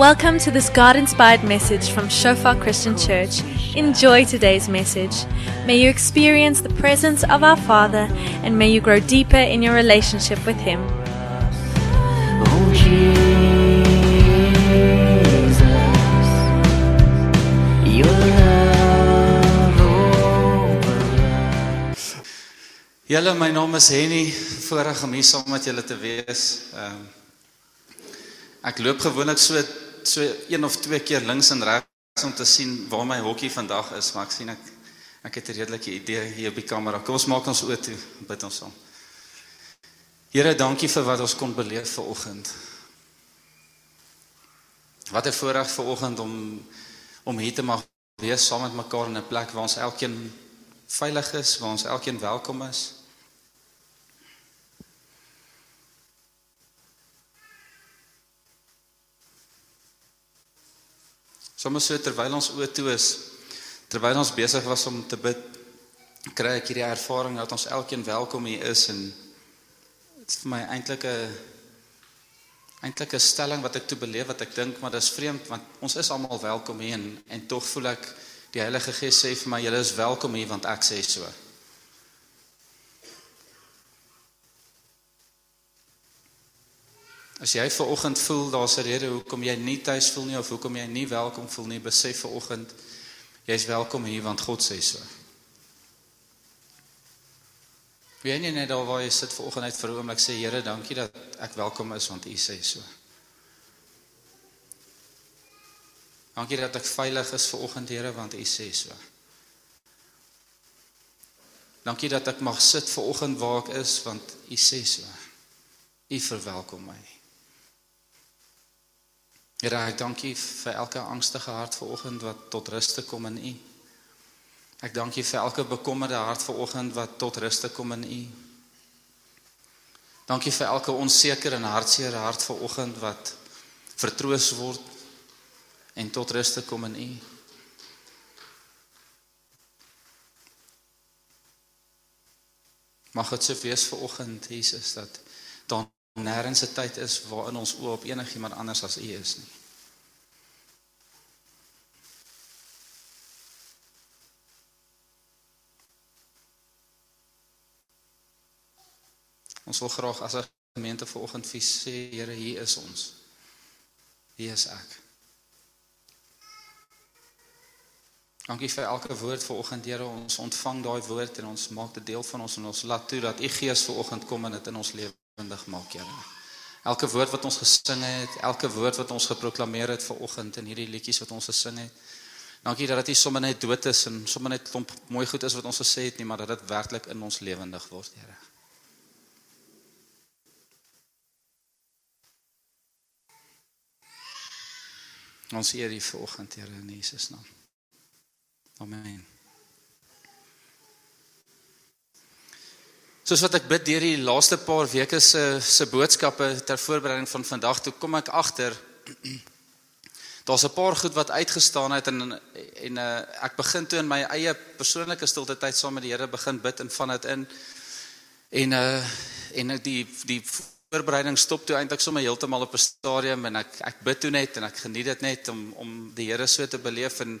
Welcome to this God inspired message from Shofar Christian Church. Enjoy today's message. May you experience the presence of our Father and may you grow deeper in your relationship with Him. Julle, my naam is Henny, voorreg om hier saam met julle te wees. Um, ek loop gewoonlik so so een of twee keer links en regs om te sien waar my hokkie vandag is, maar ek sien ek ek het 'n redelike idee hier op die kamera. Kom ons maak ons oë toe, bid ons saam. Here, dankie vir wat ons kon beleef vanoggend. Wat 'n voorreg vanoggend om om hier te mag wees saam met mekaar in 'n plek waar ons elkeen veilig is, waar ons elkeen welkom is. Sommige so terwyl ons oë toe is, terwyl ons besig was om te bid, kry ek hierdie ervaring dat ons elkeen welkom hier is en dit is vir my eintlik 'n eintlik 'n stelling wat ek toe beleef wat ek dink maar dis vreemd want ons is almal welkom hier en en tog voel ek die Heilige Gees sê vir my julle is welkom hier want ek sê so. As jy ver oggend voel daar's 'n rede hoekom jy nie tuis voel nie of hoekom jy nie welkom voel nie, besef ver oggend jy's welkom hier want God sê so. Wie enige net daar waar jy sit ver oggend uit vir 'n oomblik sê Here, dankie dat ek welkom is want U sê so. Dankie dat ek veilig is ver oggend Here want U sê so. Dankie dat ek mag sit ver oggend waar ek is want U sê so. U verwelkom my. Here, ek dankie vir elke angstige hart vanoggend wat tot rus te kom in U. Ek dankie vir elke bekommerde hart vanoggend wat tot rus te kom in U. Dankie vir elke onseker en hartseer hart vanoggend wat vertroos word en tot rus te kom in U. Mag dit so wees vanoggend Jesus dat daar nêrens 'n tyd is waarin ons oop op enigiemand anders as U is nie. Ons wil graag as 'n gemeente vanoggend vir sê Here, hier is ons. Hier is ek. Dankie vir elke woord vanoggend, Here. Ons ontvang daai woord en ons maak dit deel van ons en ons laat toe dat U Gees vanoggend kom en dit in ons lewendig maak, Here. Elke woord wat ons gesing het, elke woord wat ons geproklaameer het vanoggend in hierdie liedjies wat ons gesing het. Dankie dat dit nie sommer net dood is en sommer net klomp mooi goed is wat ons gesê het nie, maar dat dit werklik in ons lewendig word, Here. Ons eer U vanoggend, Here in Jesus naam. Amen. Soos wat ek bid deur die laaste paar weke se se boodskappe ter voorbereiding van vandag, toe kom ek agter daar's 'n paar goed wat uitgestaan het en en uh, ek begin toe in my eie persoonlike stilte tyd saam met die Here begin bid en van dit in. En uh en die die voorbereiding stop toe eintlik sommer heeltemal op 'n stadium en ek ek bid toe net en ek geniet dit net om om die Here so te beleef en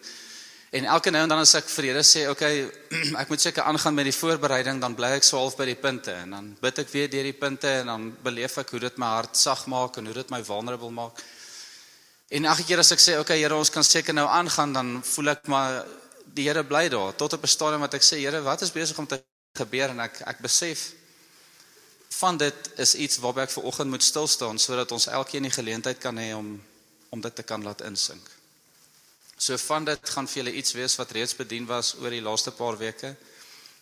en elke nou en dan as ek vir Here sê, okay, ek moet seker aangaan met die voorbereiding, dan bly ek so half by die punte en dan bid ek weer deur die punte en dan beleef ek hoe dit my hart sag maak en hoe dit my vulnerable maak. En elke keer as ek sê, okay, Here, ons kan seker nou aangaan, dan voel ek maar die Here bly daar tot op 'n stadium wat ek sê, Here, wat is besig om te gebeur en ek ek besef van dit is iets waarby ek ver oggend moet stil staan sodat ons elkeen die geleentheid kan hê om om dit te kan laat insink. So van dit gaan vir julle iets wees wat reeds bedien was oor die laaste paar weke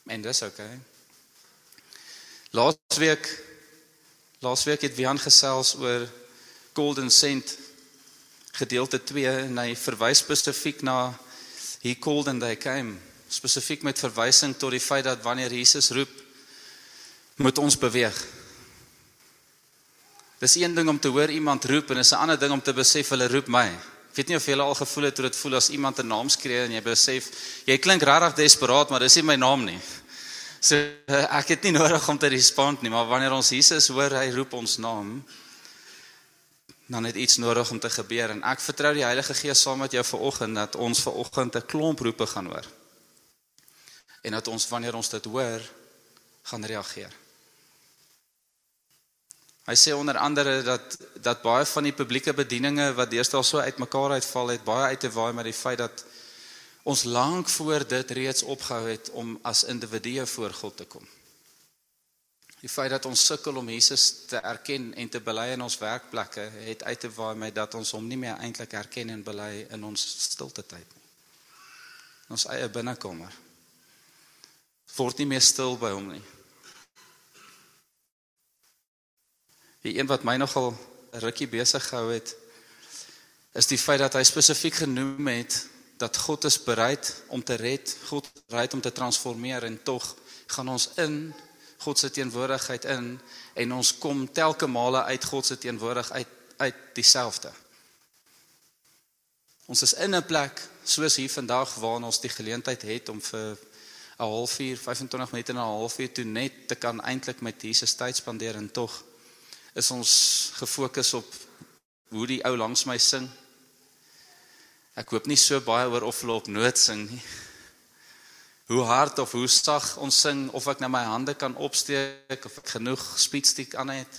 en dis okay. Laasweek laasweek het Wian gesels oor Golden Cent gedeelte 2 en hy verwys spesifiek na he called and they came spesifiek met verwysing tot die feit dat wanneer Jesus roep moet ons beweeg. Dis een ding om te hoor iemand roep en is 'n ander ding om te besef hulle roep my. Ek weet nie of julle al gevoel het hoe dit voel as iemand 'n naam skree en jy besef jy klink regtig desperaat maar dis nie my naam nie. So ek het nie nodig om te respond nie, maar wanneer ons Jesus hoor, hy roep ons naam, dan het iets nodig om te gebeur en ek vertrou die Heilige Gees saam met jou vanoggend dat ons vanoggend 'n klomp roepe gaan hoor. En dat ons wanneer ons dit hoor, gaan reageer. Hy sê onder andere dat dat baie van die publieke bedieninge wat deesdae so uitmekaar uitval het, baie uit te waai met die feit dat ons lank voor dit reeds opgehou het om as individue voor God te kom. Die feit dat ons sukkel om Jesus te erken en te bely in ons werkplekke het uit te waai met dat ons hom nie meer eintlik erken en bely in ons stilte tyd nie. In ons eie binnekamer. Word nie meer stil by hom nie. Die een wat my nogal 'n rukkie besig gehou het is die feit dat hy spesifiek genoem het dat God is bereid om te red, God is bereid om te transformeer en tog gaan ons in God se teenwoordigheid in en ons kom telke male uit God se teenwoordigheid uit uit dieselfde. Ons is in 'n plek soos hier vandag waar ons die geleentheid het om vir 'n halfuur, 25 minute en 'n halfuur toe net te kan eintlik met Jesus tyd spandeer en tog is ons gefokus op hoe die ou langs my sing. Ek hoop nie so baie oor of hulle op noot sing nie hoe hard of hoe sag ons sing of ek nou my hande kan opsteek of ek genoeg speedstick aan het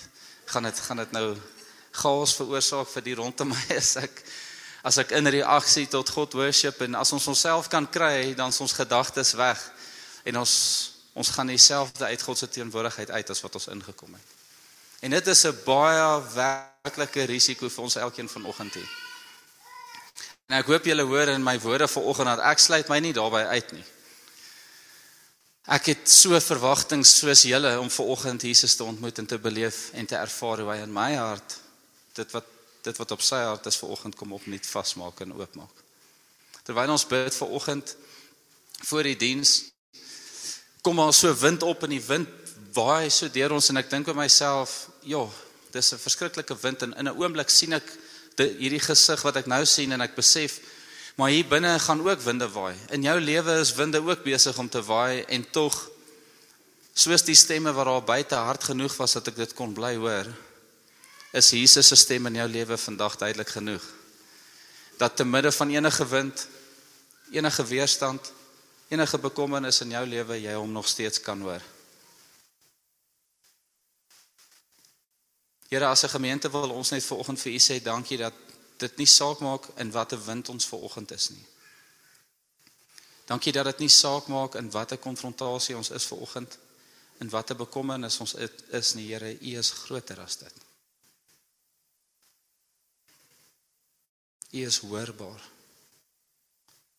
gaan dit gaan dit nou chaos veroorsaak vir die rondom my as ek as ek in reaksie tot God worship en as ons onsself kan kry dan is ons gedagtes weg en ons ons gaan dieselfde uit God se teenwoordigheid uit as wat ons ingekom het. En dit is 'n baie werklike risiko vir ons elkeen vanoggend hier. En ek hoop julle hoor in my woorde vanoggend dat ek sluit my nie daarbey uit nie. Ek het so verwagtinge soos julle om ver oggend Jesus te ontmoet en te beleef en te ervaar hoe hy in my hart dit wat dit wat op sy hart is ver oggend kom op nuut vasmaak en oopmaak. Terwyl ons bid ver oggend voor die diens kom maar so wind op en die wind waai so deur ons en ek dink by myself, ja, dis 'n verskriklike wind en in 'n oomblik sien ek die, hierdie gesig wat ek nou sien en ek besef Maar hier binne gaan ook winde waai. In jou lewe is winde ook besig om te waai en tog soos die stemme wat daar buite hard genoeg was dat ek dit kon bly hoor, is Jesus se stem in jou lewe vandag duidelik genoeg. Dat te midde van enige wind, enige weerstand, enige bekommernis in jou lewe jy hom nog steeds kan hoor. Here as 'n gemeente wil ons net vanoggend vir u sê dankie dat dit nie saak maak in watter wind ons ver oggend is nie. Dankie dat dit nie saak maak in watter konfrontasie ons is ver oggend en watter bekommernis ons is nie, Here, U is groter as dit. U is hoorbaar.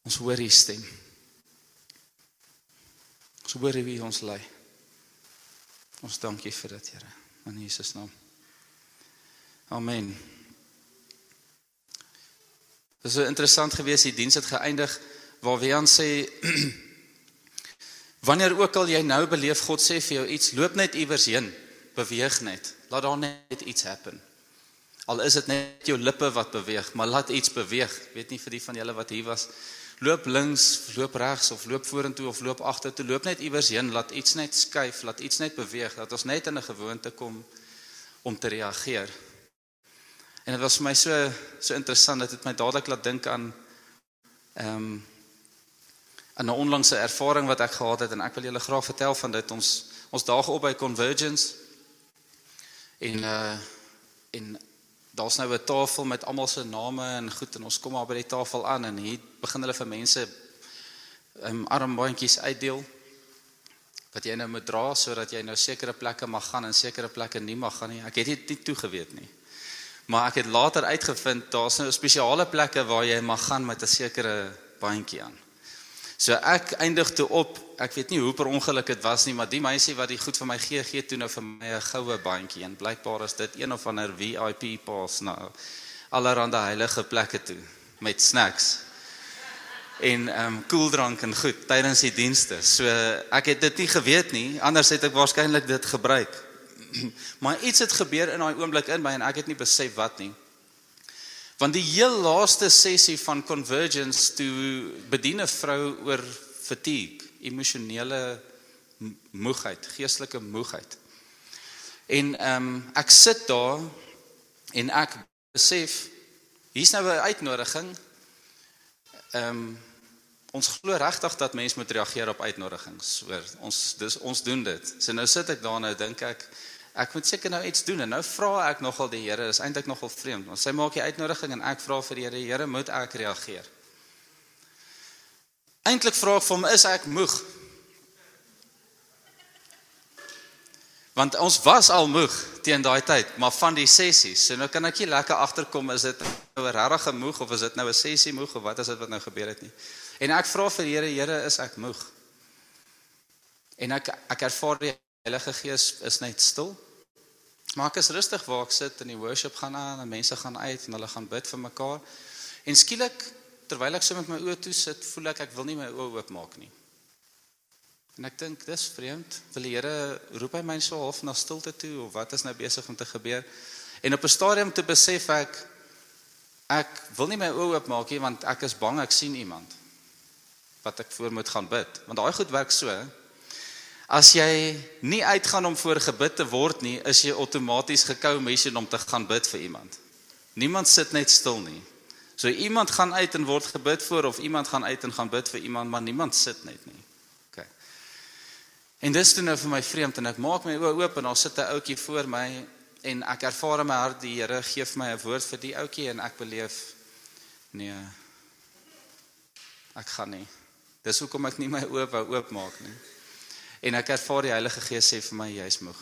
Ons hoor U stem. Ons hoor wie ons lei. Ons dankie vir dit, Here, in Jesus naam. Amen. Dit is so interessant geweest die diens het geëindig waar Wian sê wanneer ook al jy nou beleef God sê vir jou iets loop net iewers heen beweeg net. Laat daar net iets happen. Al is dit net jou lippe wat beweeg maar laat iets beweeg. Weet nie vir die van julle wat hier was. Loop links loop regs of loop vorentoe of loop agtertoe loop net iewers heen laat iets net skuif laat iets net beweeg dat ons net in 'n gewoonte kom om te reageer En dit was vir my so so interessant dat dit my dadelik laat dink aan ehm um, aan 'n onlangse ervaring wat ek gehad het en ek wil julle graag vertel van dit ons ons daag op by Convergence en uh en daar's nou 'n tafel met almal se name en goed en ons kom maar by die tafel aan en hier begin hulle vir mense ehm um, armbandjies uitdeel wat jy nou moet dra sodat jy nou sekere plekke mag gaan en sekere plekke nie mag gaan nie. Ek het dit nie toegeweet nie. Maar ek het later uitgevind daar's nou spesiale plekke waar jy mag gaan met 'n sekere bandjie aan. So ek eindig toe op, ek weet nie hoe per ongeluk dit was nie, maar die meisie wat die goed vir my gee, gee toe nou vir my 'n goue bandjie en blykbaar is dit een of ander VIP pass na allerhande heilige plekke toe met snacks. En ehm um, koeldrank en goed tydens die dienste. So ek het dit nie geweet nie, anders het ek waarskynlik dit gebruik. maar iets het gebeur in daai oomblik in my en ek het nie besef wat nie. Want die heel laaste sessie van convergence toe bedien 'n vrou oor fatigue, emosionele moegheid, geestelike moegheid. En ehm um, ek sit daar en ek besef hier's nou 'n uitnodiging. Ehm um, ons glo regtig dat mense moet reageer op uitnodigings. Hoor, ons dis ons doen dit. So nou sit ek daar nou dink ek ek moet seker nou iets doen en nou vra ek nogal die Here, is eintlik nogal vreemd. Want sy maak die uitnodiging en ek vra vir die Here, Here, moet ek reageer? Eintlik vra ek vir hom, is ek moeg? Want ons was al moeg teen daai tyd, maar van die sessies. So nou kan ek nie lekker agterkom is dit nou 'n regte moeg of is dit nou 'n sessie moeg of wat is dit wat nou gebeur het nie. En ek vra vir die Here, Here, is ek moeg? En ek ek ervaar die Heilige Gees is net stil. Maar ek is rustig waar ek sit en die worship gaan aan en mense gaan uit en hulle gaan bid vir mekaar. En skielik terwyl ek so met my oë toe sit, voel ek ek wil nie my oë oopmaak nie. En ek dink dis vreemd. Wil die Here roep hy my so half na stilte toe of wat is nou besig om te gebeur? En op 'n stadium te besef ek ek wil nie my oë oopmaak nie want ek is bang ek sien iemand wat ek voor moet gaan bid. Want daai goed werk so. As jy nie uitgaan om voor gebid te word nie, is jy outomaties gekou mense om te gaan bid vir iemand. Niemand sit net stil nie. So iemand gaan uit en word gebid voor of iemand gaan uit en gaan bid vir iemand, maar niemand sit net nie. OK. En dis toe nou vir my vreemd en ek maak my oë oop en daar sit 'n ouetjie voor my en ek ervaar in my hart die Here gee vir my 'n woord vir die ouetjie en ek beleef nee. Ek gaan nie. Dis hoekom ek nie my oë wou oopmaak nie. En ek ervaar die Heilige Gees sê vir my jy's moeg.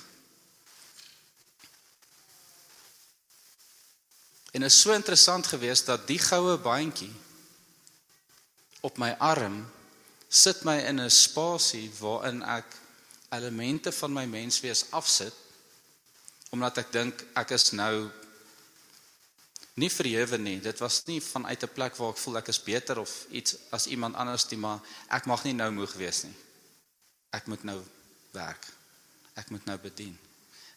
En is so interessant geweest dat die goue bandjie op my arm sit my in 'n spasie waarin ek elemente van my menswees afsit omdat ek dink ek is nou nie verhewe nie. Dit was nie vanuit 'n plek waar ek voel ek is beter of iets as iemand anders nie, maar ek mag nie nou moeg wees nie. Ek moet nou werk. Ek moet nou bedien.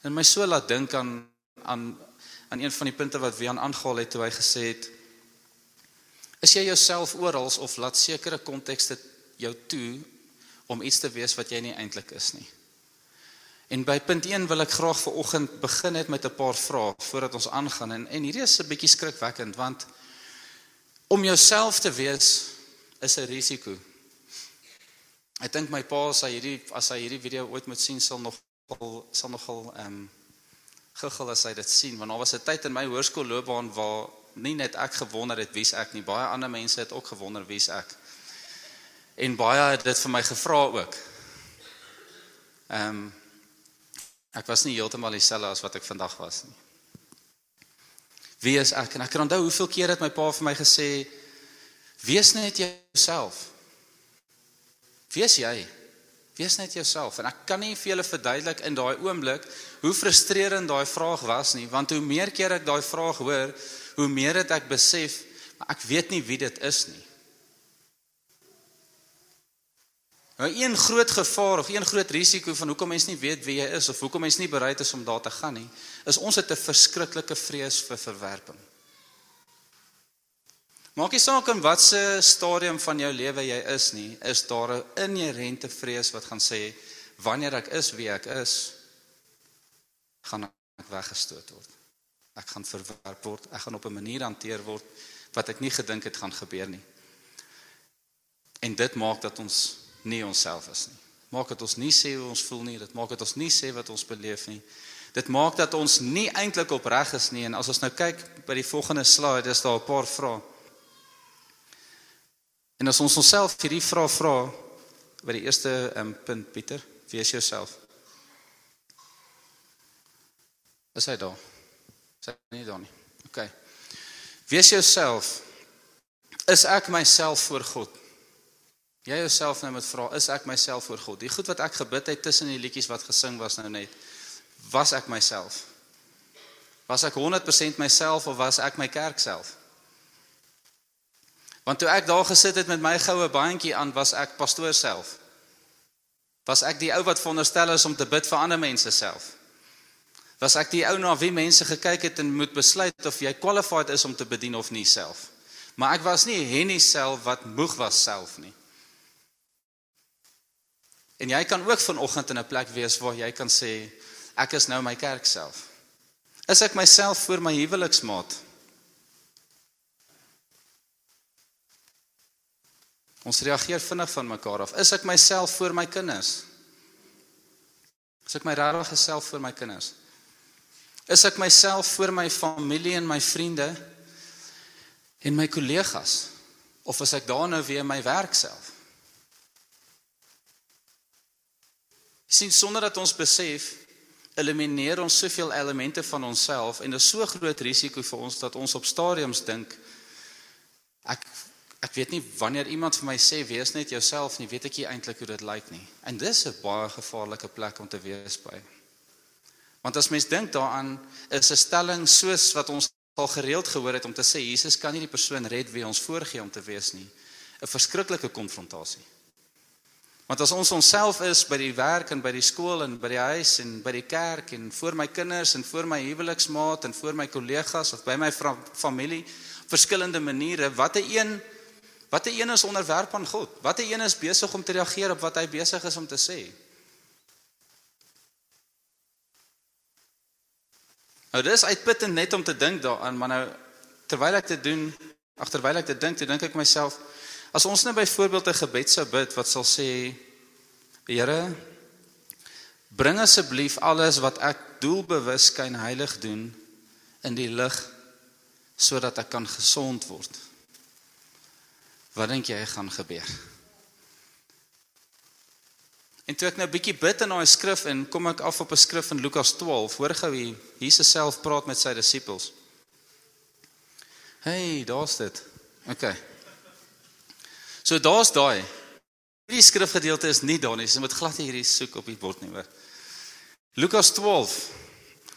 En my so laat dink aan aan aan een van die punte wat Wian aangehaal het toe hy gesê het is jy jouself oral of laat sekere kontekste jou toe om iets te wees wat jy nie eintlik is nie. En by punt 1 wil ek graag vir oggend begin het met 'n paar vrae voordat ons aangaan en en hierdie is 'n bietjie skrikwekkend want om jouself te wees is 'n risiko. Ek dink my pa as hy hierdie as hy hierdie video ooit moet sien sal nog sal nogal ehm um, guggel as hy dit sien want daar was 'n tyd in my hoërskoolloopbaan waar nie net ek gewonder het wie's ek nie baie ander mense het ook gewonder wie's ek. En baie het dit vir my gevra ook. Ehm um, ek was nie heeltemal dieselfde as wat ek vandag was nie. Wie is ek? En ek kan onthou hoeveel keer het my pa vir my gesê wees net jouself wees jy Wees net jouself en ek kan nie vir julle verduidelik in daai oomblik hoe frustrerend daai vraag was nie want hoe meer keer ek daai vraag hoor, hoe meer het ek besef maar ek weet nie wie dit is nie. Nou een groot gevaar of een groot risiko van hoekom mense nie weet wie jy is of hoekom mense nie bereid is om daar te gaan nie, is ons het 'n verskriklike vrees vir verwerping. Maak nie saak in watter stadium van jou lewe jy is nie, is daar 'n inherente vrees wat gaan sê wanneer ek is wie ek is, gaan ek weggestoot word. Ek gaan verwerp word, ek gaan op 'n manier hanteer word wat ek nie gedink het gaan gebeur nie. En dit maak dat ons nie onsself is nie. Maak dat ons nie sê hoe ons voel nie, dit maak dat ons nie sê wat ons beleef nie. Dit maak dat ons nie eintlik opreg is nie en as ons nou kyk by die volgende slide, is daar 'n paar vrae. En as ons onsself hierdie vraag vra by die eerste um, punt Pieter, wees jouself. Is hy daar? Is hy nie daar nie? OK. Wees jouself. Is ek myself voor God? Jy jouself nou moet vra, is ek myself voor God? Die goed wat ek gebid het tussen die liedjies wat gesing was nou net, was ek myself? Was ek 100% myself of was ek my kerk self? Want toe ek daar gesit het met my goue bandjie aan, was ek pastoor self. Was ek die ou wat veronderstel is om te bid vir ander mense self? Was ek die ou na wie mense gekyk het en moet besluit of jy qualified is om te bedien of nie self? Maar ek was nie Henny self wat moeg was self nie. En jy kan ook vanoggend in 'n plek wees waar jy kan sê ek is nou my kerk self. Is ek myself voor my huweliksmaat Ons reageer vinnig van mekaar af. Is ek myself voor my kinders? Is ek my regte self voor my kinders? Is ek myself voor my familie en my vriende en my kollegas of is ek daar nou weer my werk self? Sien sonder dat ons besef elimineer ons soveel elemente van onsself en dit is so groot risiko vir ons dat ons op stadiums dink ek ek weet nie wanneer iemand vir my sê wees net jouself nie weet ek nie eintlik hoe dit lyk nie. En dis 'n baie gevaarlike plek om te wees by. Want as mens dink daaraan is 'n stelling soos wat ons al gereeld gehoor het om te sê Jesus kan nie die persoon red wie ons voorgee om te wees nie 'n verskriklike konfrontasie. Want as ons onsself is by die werk en by die skool en by die huis en by die kerk en voor my kinders en voor my huweliksmaat en voor my kollegas of by my familie verskillende maniere, watter een watter een is onderwerp aan God? Watter een is besig om te reageer op wat hy besig is om te sê? Nou dis uitputtend net om te dink daaraan, maar nou terwyl ek dit doen, agterwyl ek dit dink, dink ek myself As ons nou byvoorbeeld 'n gebed sou bid wat sal sê Here bring asseblief alles wat ek doelbewus skyn heilig doen in die lig sodat ek kan gesond word. Wat dink jy gaan gebeur? En toe ek nou 'n bietjie bid in daai skrif en kom ek af op 'n skrif in Lukas 12, hoor gou wie Jesus self praat met sy disippels. Hey, daar's dit. Okay. So daar's daai. Hierdie skrifgedeelte is nie daar nie. Jy moet glad hierdie soek op die bord nie hoor. Lukas 12.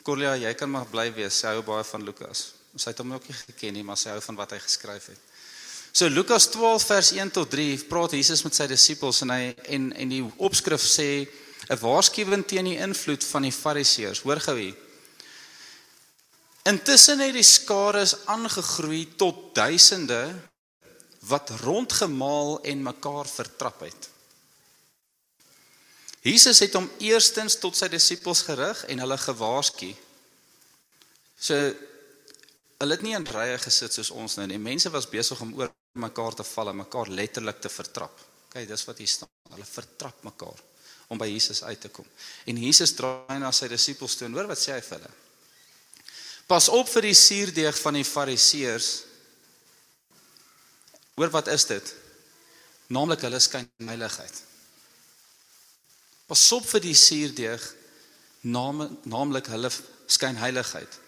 Corlia, jy kan maar bly wees. Sy hou baie van Lukas. Sy het hom ook nie geken nie, maar sy hou van wat hy geskryf het. So Lukas 12 vers 1 tot 3 praat Jesus met sy disippels en hy en en die opskrif sê 'n waarskuwing teen die invloed van die Fariseërs. Hoor gou hier. Intussen het die skare aangegroei tot duisende wat rondgemaal en mekaar vertrap het. Jesus het hom eerstens tot sy disippels gerig en hulle gewaarsku. So hulle het nie in rye gesit soos ons nou nie. Mense was besig om oor mekaar te val en mekaar letterlik te vertrap. Kyk, dis wat hier staan. Hulle vertrap mekaar om by Jesus uit te kom. En Jesus draai na sy disippels toe en hoor wat sê hy vir hulle? Pas op vir die suurdeeg van die Fariseërs Hoor wat is dit? Naamlik hulle skynheiligheid. Pas op vir die suurdeeg naam naamlik hulle skynheiligheid.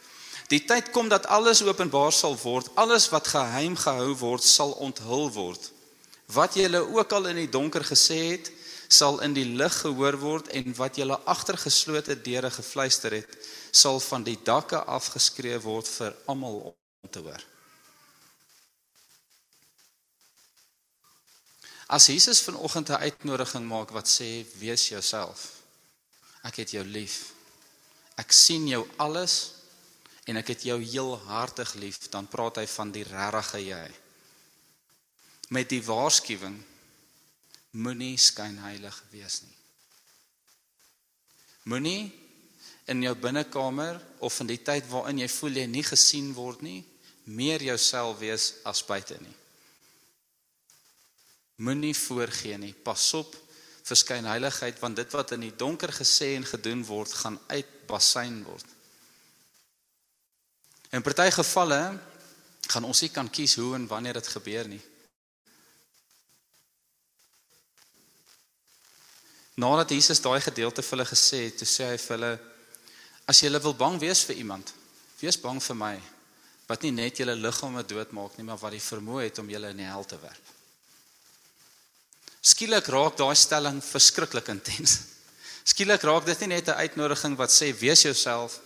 Die tyd kom dat alles openbaar sal word, alles wat geheim gehou word sal onthul word. Wat julle ook al in die donker gesê het, sal in die lig gehoor word en wat julle agter geslote deure gefluister het, sal van die dakke afgeskree word vir almal om te hoor. As Jesus vanoggend 'n uitnodiging maak wat sê wees jouself. Ek het jou lief. Ek sien jou alles en ek het jou heel hartig lief, dan praat hy van die regte jy. Met die waarskuwing moenie skynheilig wees nie. Moenie in jou binnekamer of in die tyd waarin jy voel jy nie gesien word nie, meer jouself wees as buite nie. Moenie voorgee nie. Pas op vir skynheiligheid want dit wat in die donker gesê en gedoen word, gaan uitbasyn word. In party gevalle gaan ons nie kan kies hoe en wanneer dit gebeur nie. Nadat Jesus daai gedeelte vir hulle gesê het, sê hy vir hulle as jy wil bang wees vir iemand, wees bang vir my wat nie net julle liggame doodmaak nie, maar wat die vermoë het om julle in die hel te werp. Skielik raak daai stelling verskriklik intens. Skielik raak dit nie net 'n uitnodiging wat sê wees jouself,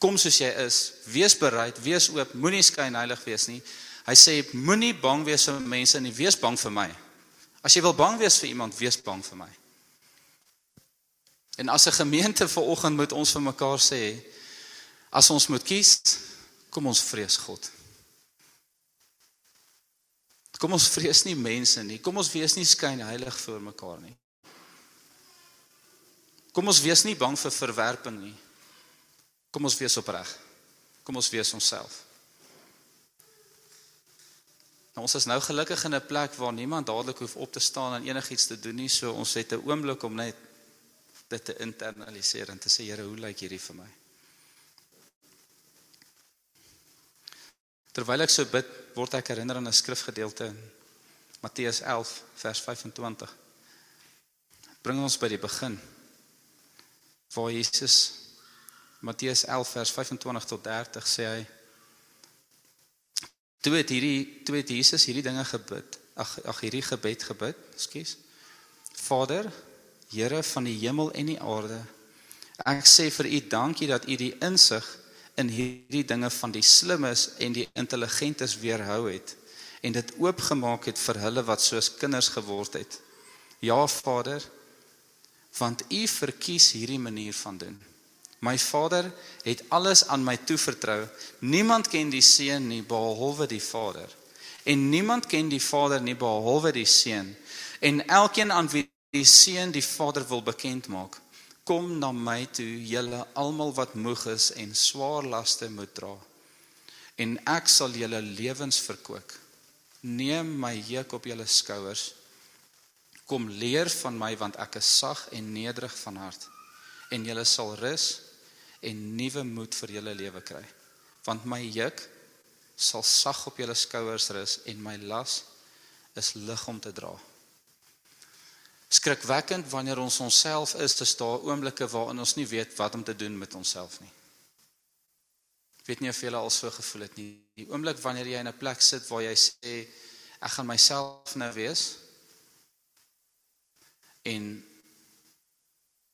kom soos jy is, wees bereid, wees oop, moenie skyn heilig wees nie. Hy sê moenie bang wees vir mense nie, wees bang vir my. As jy wil bang wees vir iemand, wees bang vir my. En as 'n gemeente vanoggend moet ons vir mekaar sê as ons moet kies, kom ons vrees God. Kom ons vrees nie mense nie. Kom ons wees nie skyn heilig voor mekaar nie. Kom ons wees nie bang vir verwerping nie. Kom ons wees opreg. Kom ons wees onsself. Nou, ons is nou gelukkig in 'n plek waar niemand dadelik hoef op te staan en enigiets te doen nie, so ons het 'n oomblik om net dit te internaliseer en te sê Here, hoe lyk hierdie vir my? Terwyl ek so bid, word ek herinner aan 'n skrifgedeelte in Matteus 11 vers 25. Bring ons by die begin. Waar Jesus Matteus 11 vers 25 tot 30 sê hy Toe het hierdie toe het Jesus hierdie dinge gebid. Ag ag hierdie gebed gebid, skus. Vader, Here van die hemel en die aarde, ek sê vir U dankie dat U die insig in hierdie dinge van die slimmes en die intelligentes weerhou het en dit oopgemaak het vir hulle wat soos kinders geword het. Ja Vader, want U verkies hierdie manier van doen. My Vader het alles aan my toevertrou. Niemand ken die Seun nie behalwe die Vader. En niemand ken die Vader nie behalwe die Seun. En elkeen aan wie die Seun die Vader wil bekend maak, Kom na my toe, julle almal wat moeg is en swaar laste moet dra, en ek sal julle lewens verkoop. Neem my juk op julle skouers. Kom leer van my want ek is sag en nederig van hart, en julle sal rus en nuwe moed vir julle lewe kry. Want my juk sal sag op julle skouers rus en my las is lig om te dra skrikwekkend wanneer ons onsself is te staan oomblikke waarin ons nie weet wat om te doen met onsself nie. Ek weet nie of jy al so gevoel het nie. Die oomblik wanneer jy in 'n plek sit waar jy sê ek gaan myself nou wees en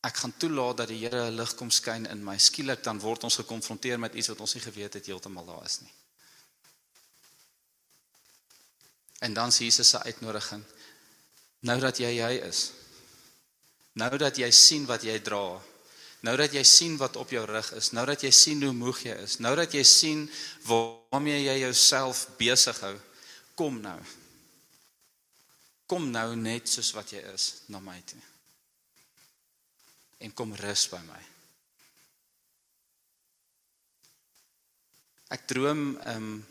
ek gaan toelaat dat die Here 'n lig kom skyn in my. Skielik dan word ons gekonfronteer met iets wat ons nie geweet het heeltemal daar is nie. En dan sien Jesus se uitnodiging nou dat jy jy is. Nou dat jy sien wat jy dra. Nou dat jy sien wat op jou rug is. Nou dat jy sien hoe moeg jy is. Nou dat jy sien waarmee jy jouself besig hou. Kom nou. Kom nou net soos wat jy is na my toe. En kom rus by my. Ek droom ehm um,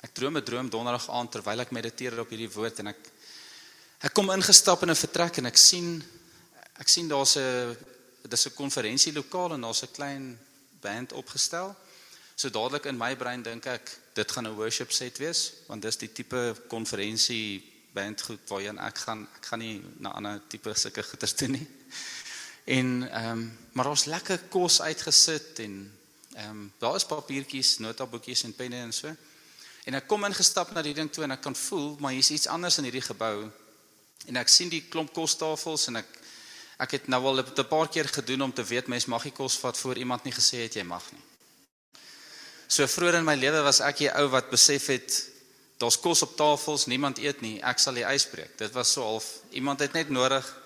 ek droom 'n droom donderdag aand terwyl ek mediteer op hierdie woord en ek Ek kom ingestap in 'n vertrek en ek sien ek sien daar's 'n dis 'n konferensielokale en daar's 'n klein band opgestel. So dadelik in my brein dink ek dit gaan 'n worship set wees want dis die tipe konferensie band goed waarheen ek gaan ek gaan nie na ander tipe sulke goeters toe nie. En ehm um, maar ons lekker kos uitgesit en ehm um, daar is papiertjies, notaboekies en penne en so. En ek kom ingestap na die ding toe en ek kan voel maar hier's iets anders in hierdie gebou En ek sien die klomp kostafels en ek ek het nou al 'n paar keer gedoen om te weet mens mag nie kos vat voor iemand nie gesê het jy mag nie. So vroeër in my lewe was ek die ou wat besef het daar's kos op tafels, niemand eet nie, ek sal die eis breek. Dit was so half iemand het net nodig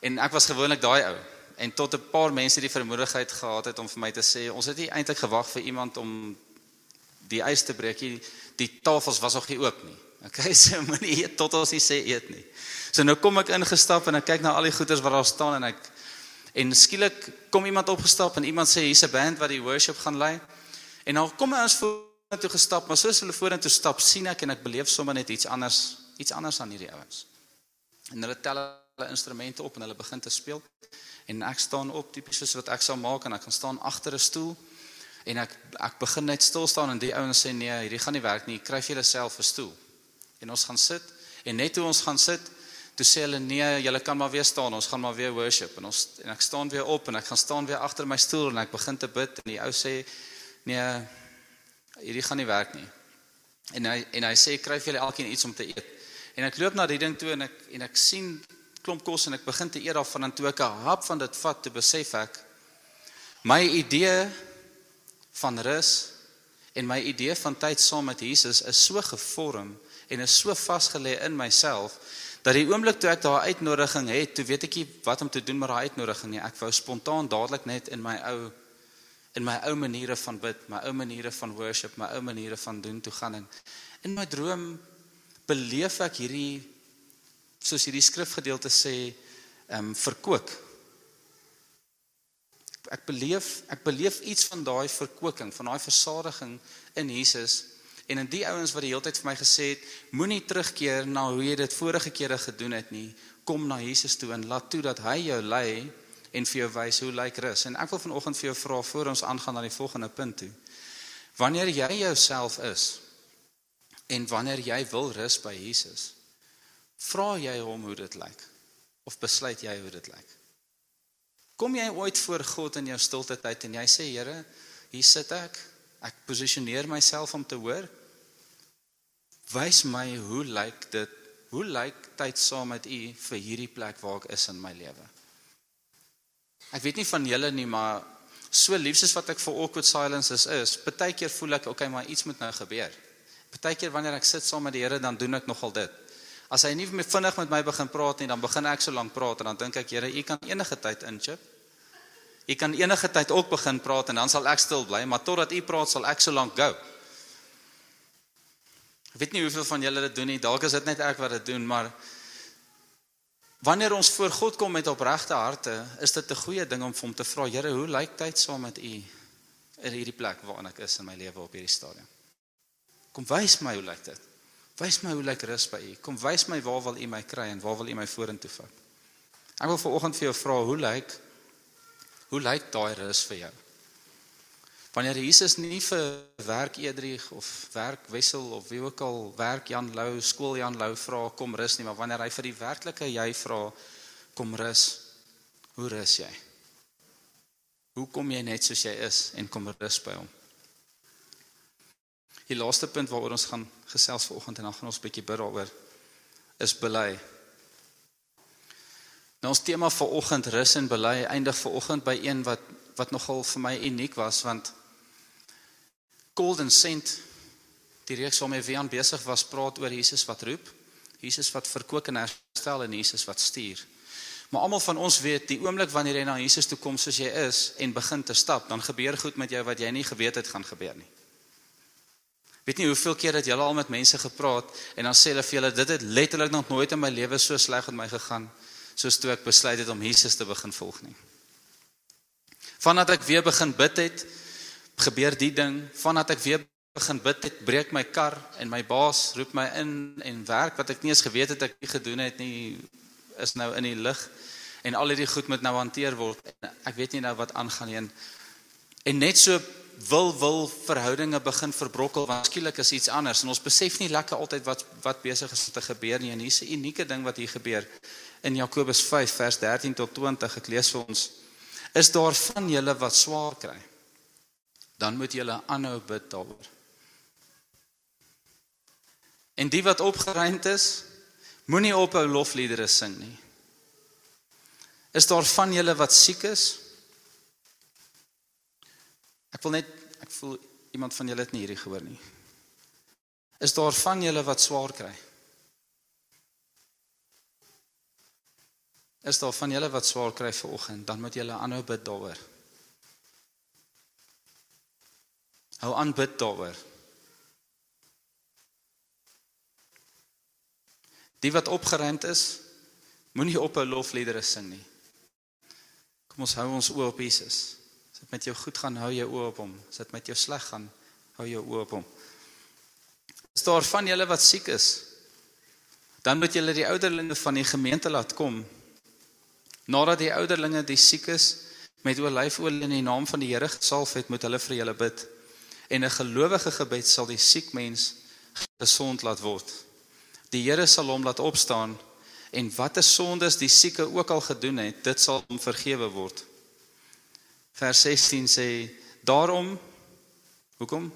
en ek was gewoonlik daai ou en tot 'n paar mense die vermoedigheid gehad het om vir my te sê ons het nie eintlik gewag vir iemand om die eis te breek nie. Die tafels was nog nie oop nie. Okay, so moenie eet tot ons nie sê eet nie. So nou kom ek ingestap en ek kyk na al die goeders wat daar staan en ek en skielik kom iemand opgestap en iemand sê hier's 'n band wat die worship gaan lei. En dan kom hy ons vorentoe gestap, maar soos hulle vorentoe stap, sien ek en ek beleef sommer net iets anders, iets anders aan hierdie ouens. En hulle tel hulle instrumente op en hulle begin te speel. En ek staan op tipies soos wat ek sou maak en ek gaan staan agter 'n stoel en ek ek begin net stil staan en die ouens sê nee, hierdie gaan nie werk nie. Kry vir jouself 'n stoel en ons gaan sit en net toe ons gaan sit toe sê hulle nee julle kan maar weer staan ons gaan maar weer worship en ons en ek staan weer op en ek gaan staan weer agter my stoel en ek begin te bid en die ou sê nee hierdie gaan nie werk nie en hy en hy sê kry vir julle elkeen iets om te eet en ek loop na die ding toe en ek en ek sien klomp kos en ek begin te eet daarvan en toe ek 'n hap van dit vat toe besef ek my idee van rus en my idee van tyd saam met Jesus is so gevorm en is so vasgelê in myself dat die oomblik toe ek daai uitnodiging het, toe weet ek nie wat om te doen met daai uitnodiging nie. Ek wou spontaan dadelik net in my ou in my ou maniere van bid, my ou maniere van worship, my ou maniere van doen toe gaan en in my droom beleef ek hierdie soos hierdie skrifgedeelte sê, ehm um, verkoop. Ek beleef ek beleef iets van daai verkoeking, van daai versadiging in Jesus En in die ouens wat die hele tyd vir my gesê het, moenie terugkeer na hoe jy dit vorige kere gedoen het nie. Kom na Jesus toe en laat toe dat hy jou lei en vir jou wys hoe lyk rus. En ek wil vanoggend vir jou vra voor ons aangaan na die volgende punt toe. Wanneer jy jouself is en wanneer jy wil rus by Jesus, vra jy hom hoe dit lyk of besluit jy hoe dit lyk? Kom jy ooit voor God in jou stilte tyd en jy sê Here, hier sit ek. Ek posisioneer myself om te hoor. Wys my hoe lyk dit? Hoe lyk tyd saam met U vir hierdie plek waar ek is in my lewe? Ek weet nie van julle nie, maar so liefs as wat ek vir awkward silence is, is partykeer voel ek okay, maar iets moet nou gebeur. Partykeer wanneer ek sit saam met die Here, dan doen ek nogal dit. As hy nie meer vinnig met my begin praat nie, dan begin ek so lank praat en dan dink ek, Here, U kan enige tyd inchip. U kan enige tyd ook begin praat en dan sal ek stil bly, maar totdat u praat sal ek so lank gou. Ek weet nie hoeveel van julle dit doen nie. Dalk is dit net ek wat dit doen, maar wanneer ons voor God kom met opregte harte, is dit 'n goeie ding om vir hom te vra, Here, hoe lyk tyd saam met u in hierdie plek waarin ek is in my lewe op hierdie stadium? Kom wys my hoe lyk dit? Wys my hoe lyk rus by u? Kom wys my waar wil u my kry en waar wil u my vorentoe vat? Ek wil vanoggend vir jou vra, hoe lyk Hoe lyk daai rus vir jou? Wanneer Jesus nie vir werk Edrich of werk Wessel of wie ook al werk Jan Lou, skool Jan Lou vra kom rus nie, maar wanneer hy vir die werklike jy vra kom rus, hoe rus jy? Hoe kom jy net soos jy is en kom rus by hom? Die laaste punt waaroor ons gaan gesels vanoggend en dan gaan ons 'n bietjie bid daaroor is bely. Nou ons tema vir oggend rus en bely eindig vir oggend by een wat wat nogal vir my uniek was want Golden Sent die reeks waarmee wie aan besig was praat oor Jesus wat roep, Jesus wat verkoop en herstel en Jesus wat stuur. Maar almal van ons weet die oomblik wanneer jy na Jesus toe kom soos jy is en begin te stap, dan gebeur goed met jou wat jy nie geweet het gaan gebeur nie. Weet nie hoeveel keer dat jy al met mense gepraat en dan sê hulle vir julle dit het letterlik nog nooit in my lewe so sleg met my gegaan soos toe ek besluit het om Jesus te begin volg nie. Vandat ek weer begin bid het, gebeur die ding, vandat ek weer begin bid het, breek my kar en my baas roep my in en werk wat ek nie eens geweet het ek nie gedoen het nie is nou in die lig en al hierdie goed moet nou hanteer word. Ek weet nie nou wat aangaan nie. En net so wil wil verhoudinge begin verbrokkel want skielik is iets anders. En ons besef nie lekker altyd wat wat besig is om te gebeur nie. En hier's 'n unieke ding wat hier gebeur. In Jakobus 5 vers 13 tot 20 ek lees vir ons. Is daar van julle wat swaar kry? Dan moet julle aanhou bid daaroor. En die wat opgeruimd is moenie ophou lofliedere sing nie. Is daar van julle wat siek is Ek wil net ek voel iemand van julle het nie hierdie gehoor nie. Is daar van julle wat swaar kry? Is daar van julle wat swaar kry ver oggend, dan moet julle aanhou bid daaroor. Hou aan bid daaroor. Die wat opgeruimd is, moenie op 'n lofliedere sing nie. Kom ons hou ons oë op Jesus. Dit met jou goed gaan, hou jou oë op hom. As dit met jou sleg gaan, hou jou oë op hom. Is daar van julle wat siek is? Dan moet julle die ouderlinge van die gemeente laat kom. Nadat die ouderlinge die siekes met olyfolie in die naam van die Here gesalf het, moet hulle vir julle bid. En 'n gelowige gebed sal die siek mens gesond laat word. Die Here sal hom laat opstaan en watter sondes die sieke ook al gedoen het, dit sal hom vergewe word vers 16 sê daarom hoekom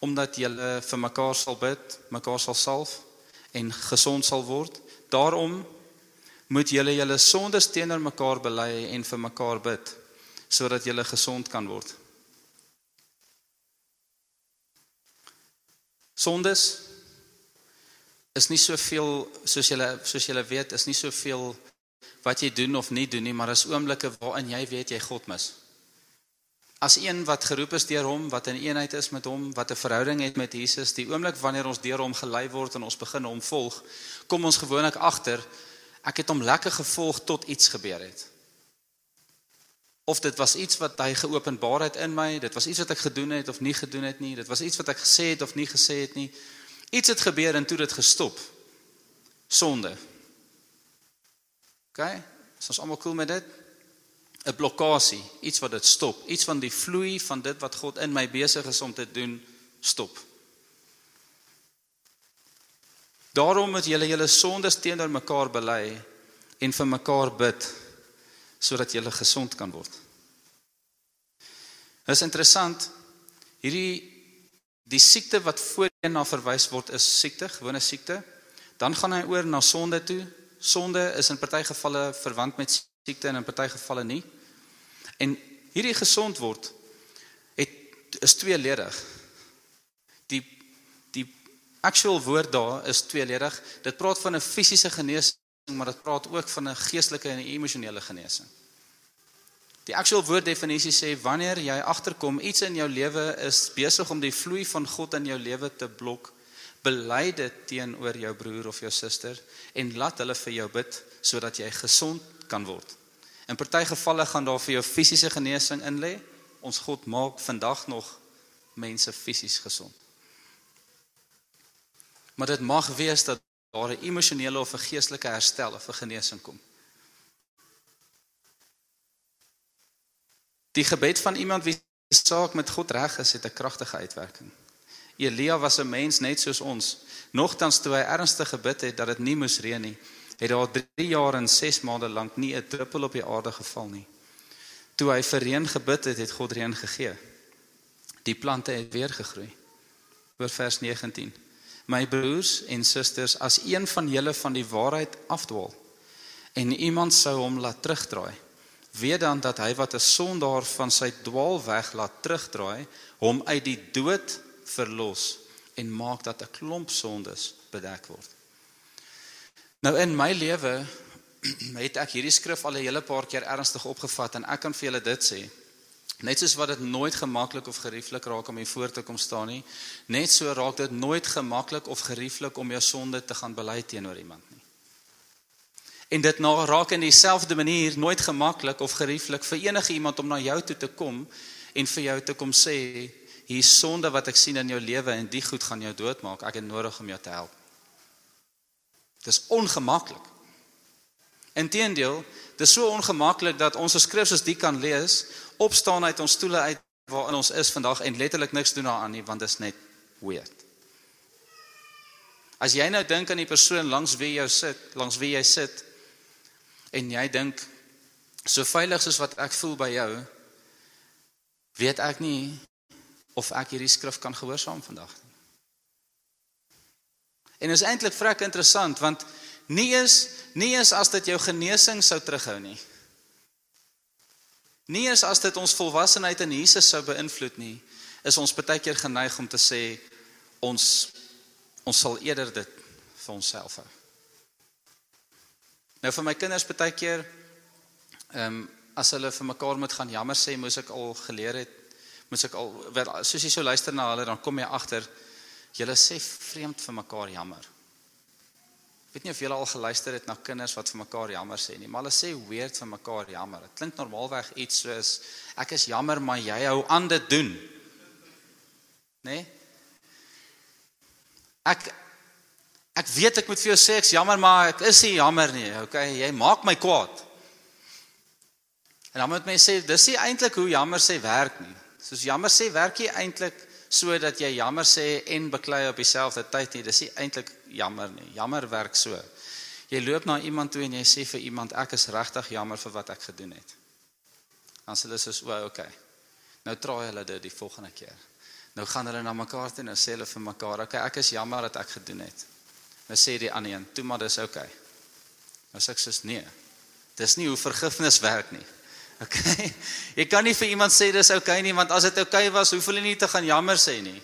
omdat julle vir mekaar sal bid, mekaar sal salf en gesond sal word. Daarom moet julle julle sondes teenoor mekaar bely en vir mekaar bid sodat julle gesond kan word. Sondes is nie soveel soos julle soos julle weet, is nie soveel wat jy doen of nie doen nie, maar is oomblikke waarin jy weet jy God mis. As een wat geroep is deur hom, wat in eenheid is met hom, wat 'n verhouding het met Jesus, die oomblik wanneer ons deur hom gelei word en ons begin hom volg, kom ons gewoonlik agter ek het hom lekker gevolg tot iets gebeur het. of dit was iets wat hy geopenbaar het in my, dit was iets wat ek gedoen het of nie gedoen het nie, dit was iets wat ek gesê het of nie gesê het nie. Iets het gebeur en toe dit gestop. Sonde. OK? Is ons almal cool met dit? 'n Blokkasie, iets wat dit stop, iets van die vloei van dit wat God in my besig is om te doen, stop. Daarom moet julle julle sondes teenoor mekaar bely en vir mekaar bid sodat julle gesond kan word. Dit is interessant hierdie die siekte wat voorheen na verwys word is siekte, gewone siekte. Dan gaan hy oor na sonde toe. Sonde is in party gevalle verwant met siekte en in party gevalle nie. En hierdie gesond word het is tweeledig. Die die actual woord daar is tweeledig. Dit praat van 'n fisiese genesing, maar dit praat ook van 'n geestelike en 'n emosionele genesing. Die actual woorddefinisie sê wanneer jy agterkom iets in jou lewe is besig om die vloei van God in jou lewe te blok, bely dit teenoor jou broer of jou suster en laat hulle vir jou bid sodat jy gesond kan word. In party gevalle gaan daar vir jou fisiese genesing in lê. Ons God maak vandag nog mense fisies gesond. Maar dit mag wees dat daar 'n emosionele of 'n geestelike herstel of 'n genesing kom. Die gebed van iemand wie saak met God reg is, het 'n kragtige uitwerking. Elia was 'n mens net soos ons. Nogtans toe hy ernstig gebid het dat dit nie moes reën nie, het daar 3 jaar en 6 maande lank nie 'n druppel op die aarde geval nie. Toe hy vir reën gebid het, het God reën gegee. Die plante het weer gegroei. Oor vers 19. My broers en susters, as een van julle van die waarheid afdwaal en iemand sou hom laat terugdraai, weet dan dat hy wat 'n sondaar van sy dwaalweg laat terugdraai, hom uit die dood verlos en maak dat 'n klomp sondes bedek word. Nou in my lewe het ek hierdie skrif al 'n hele paar keer ernstig opgevat en ek kan vir julle dit sê. Net soos wat dit nooit gemaklik of gerieflik raak om hier voor te kom staan nie, net so raak dit nooit gemaklik of gerieflik om jou sonde te gaan bely teenoor iemand nie. En dit nou raak in dieselfde manier nooit gemaklik of gerieflik vir enige iemand om na jou toe te kom en vir jou te kom sê hier sonde wat ek sien in jou lewe en die goed gaan jou doodmaak. Ek het nodig om jou te help. Dis ongemaklik. Inteendeel, dis so ongemaklik dat ons as skrif soos die kan lees, opstaan uit ons stoele uit waarin ons is vandag en letterlik niks doen daaraan nie want dit is net weird. As jy nou dink aan die persoon langs wie jy sit, langs wie jy sit en jy dink so veilig soos wat ek voel by jou, weet ek nie of ek hierdie skrif kan gehoorsaam vandag nie. En is eintlik vrek interessant want nie is nie is as dit jou genesing sou terughou nie. Nie is as dit ons volwassenheid in Jesus sou beïnvloed nie, is ons baie keer geneig om te sê ons ons sal eerder dit vir onsself hou. Nou vir my kinders baie keer ehm um, as hulle vir mekaar moet gaan jammer sê, moes ek al geleer het, moes ek al soos jy so luister na hulle dan kom jy agter julle sê vreemd vir mekaar jammer. Ek weet nie of julle al geluister het na kinders wat vir mekaar jammer sê nie, maar hulle sê weird vir mekaar jammer. Dit klink normaalweg iets soos ek is jammer maar jy hou aan dit doen. Né? Nee? Ek ek weet ek moet vir jou sê ek's jammer maar ek is nie jammer nie. Okay, jy maak my kwaad. En dan moet mense sê dis nie eintlik hoe jammer sê werk nie. Soos jammer sê werk jy eintlik sodat jy jammer sê en beklei op dieselfde tyd nie. Dis nie eintlik jammer nie. Jammer werk so. Jy loop na iemand toe en jy sê vir iemand ek is regtig jammer vir wat ek gedoen het. Dan sê hulle soos o, okay. Nou traai hulle dit die volgende keer. Nou gaan hulle na mekaar toe en sê hulle vir mekaar, okay, ek is jammer dat ek gedoen het. Nou sê die ander een, toe maar dis okay. Nou sê ek soos nee. Dis nie hoe vergifnis werk nie. Okay. Jy kan nie vir iemand sê dis okay nie want as dit okay was, hoef hulle nie te gaan jammer sê nie.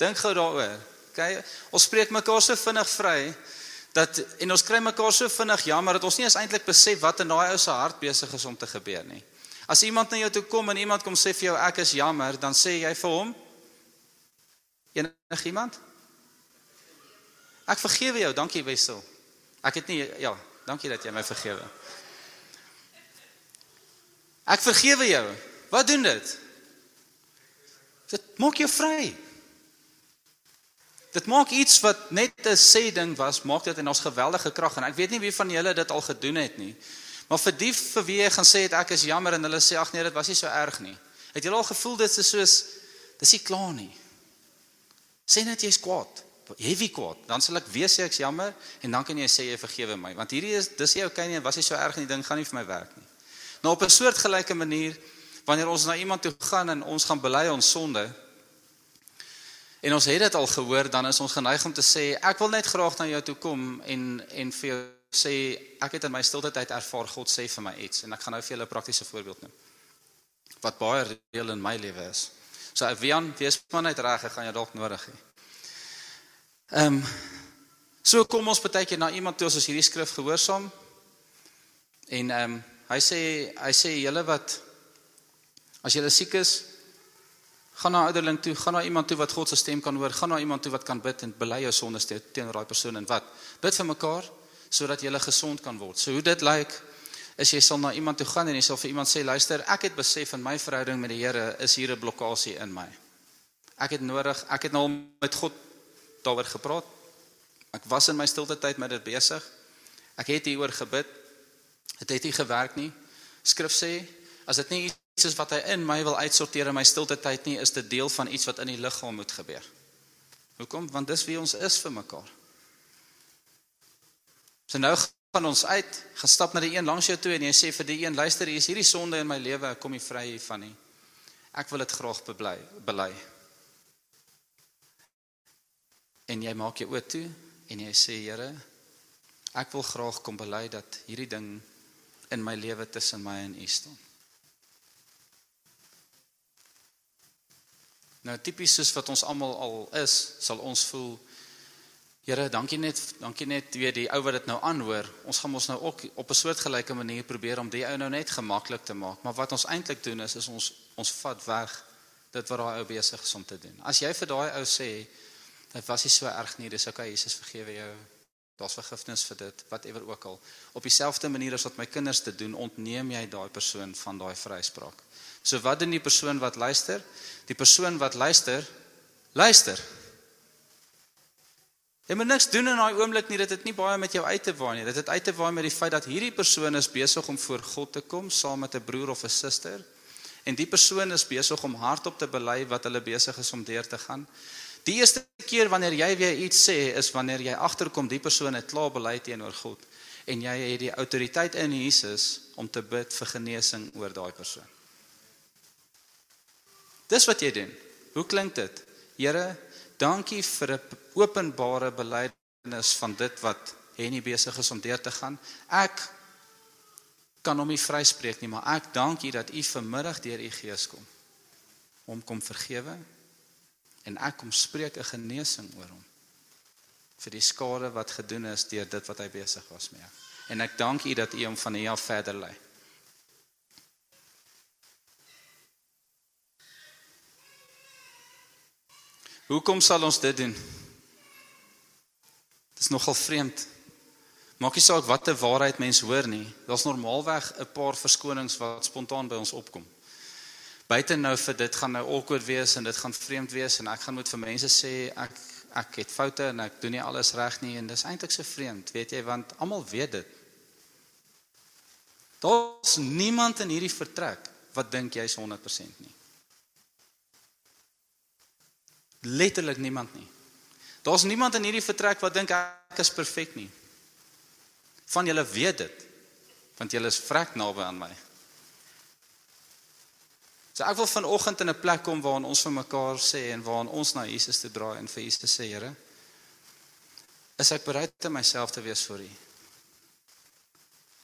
Dink gou daaroor. Okay. Ons spreek mekaar so vinnig vry dat en ons kry mekaar so vinnig jammer dat ons nie eens eintlik besef wat in daai ou se hart besig is om te gebeur nie. As iemand na jou toe kom en iemand kom sê vir jou ek is jammer, dan sê jy vir hom enige iemand? Ek vergewe jou, dankie Wessel. Ek het nie ja, dankie dat jy my vergewe. Ek vergewe jou. Wat doen dit? Dit maak jou vry. Dit maak iets wat net 'n sê ding was, maak dit en ons geweldige krag en ek weet nie wie van julle dit al gedoen het nie. Maar vir die vir wie jy gaan sê het ek is jammer en hulle sê ag nee, dit was nie so erg nie. Het julle al gevoel dit is soos dis nie klaar nie. Sê net jy's kwaad. Jy wie kwaad. Dan sal ek weer sê ek's jammer en dan kan jy sê jy vergewe my want hierdie is dis nie okay nie, was nie so erg nie, ding gaan nie vir my werk nie. Nou op 'n soortgelyke manier wanneer ons na iemand toe gaan en ons gaan bely ons sonde en ons het dit al gehoor dan is ons geneig om te sê ek wil net graag na jou toe kom en en vir jou sê ek het in my stilte tyd ervaar God sê vir my iets en ek gaan nou vir julle 'n praktiese voorbeeld noem wat baie reël in my lewe is. So Wian, wees maar net reg, ek gaan jou dalk nodig hê. Ehm um, so kom ons baie keer na iemand toe as ons hierdie skrif gehoorsaam. En ehm um, hy sê hy sê julle wat as julle siek is, gaan na ouderling toe, gaan na iemand toe wat God se stem kan hoor, gaan na iemand toe wat kan bid en bely jou sondes teenoor daai persoon en wat? Bid vir mekaar sodat jy gesond kan word. So hoe dit lyk is jy sal na iemand toe gaan en jy sal vir iemand sê luister, ek het besef in my verhouding met die Here is hier 'n blokkade in my. Ek het nodig, ek het nou met God daaroor gepraat. Ek was in my stilte tyd met dit besig. Ek het hieroor gebid. Dit het nie gewerk nie. Skrif sê as dit nie iets is wat hy in my wil uitsorteer in my stilte tyd nie, is dit deel van iets wat in die liggaam moet gebeur. Hoekom? Want dis wie ons is vir mekaar. So nou gaan ons uit, gaan stap na die een langs jou toe en jy sê vir die een, luister, hier is hierdie sonde in my lewe, ek kom nie vry hiervan nie. Ek wil dit graag bebly, bely. En jy maak jou oë toe en jy sê, Here, ek wil graag kom bely dat hierdie ding in my lewe tussen my en U staan. Nou tipies soos wat ons almal al is, sal ons voel Here, dankie net, dankie net weer die ou wat dit nou aanhoor. Ons gaan mos nou ook op 'n soortgelyke manier probeer om die ou nou net gemaklik te maak. Maar wat ons eintlik doen is is ons ons vat weg dit wat daai ou besig is om te doen. As jy vir daai ou sê dit was nie so erg nie, dis okay, Jesus vergewe jou. Daar's vergifnis vir dit, whatever ook al. Op dieselfde manier as wat my kinders dit doen, ontneem jy daai persoon van daai vryspraak. So wat doen die persoon wat luister? Die persoon wat luister, luister. Jy moet niks doen in daai oomblik nie. Dit het nie baie met jou uit te waai nie. Dit het uit te waai met die feit dat hierdie persoon is besig om voor God te kom saam met 'n broer of 'n suster. En die persoon is besig om hardop te bely wat hulle besig is om deur te gaan. Die eerste keer wanneer jy weer iets sê is wanneer jy agterkom die persoon het klaar bely teenoor God en jy het die autoriteit in Jesus om te bid vir genesing oor daai persoon. Dis wat jy doen. Hoe klink dit? Here, dankie vir 'n openbare belydenis van dit wat Henny besig is om deur te gaan. Ek kan hom nie vryspreek nie, maar ek dank U dat U vanmiddag deur U Gees kom om kom vergewe en ek kom spreek 'n genesing oor hom vir die skade wat gedoen is deur dit wat hy besig was mee. En ek dank U dat U hom van hier af verder lei. Hoekom sal ons dit doen? Dit is nogal vreemd. Maak nie saak watter waarheid mens hoor nie. Daar's normaalweg 'n paar verskonings wat spontaan by ons opkom. Buite nou vir dit gaan nou awkward wees en dit gaan vreemd wees en ek gaan moet vir mense sê ek ek het foute en ek doen nie alles reg nie en dis eintlik so vreemd, weet jy, want almal weet dit. Daar's niemand in hierdie vertrek wat dink jy's 100% nie. Letterlik niemand nie. Daar's niemand in hierdie vertrek wat dink ek is perfek nie. Van julle weet dit. Want julle is vrek naby aan my. So ek wil vanoggend in 'n plek kom waar ons vir mekaar sê en waar ons na Jesus toe draai en vir Jesus sê, Here, is ek bereid om myself te wees vir U?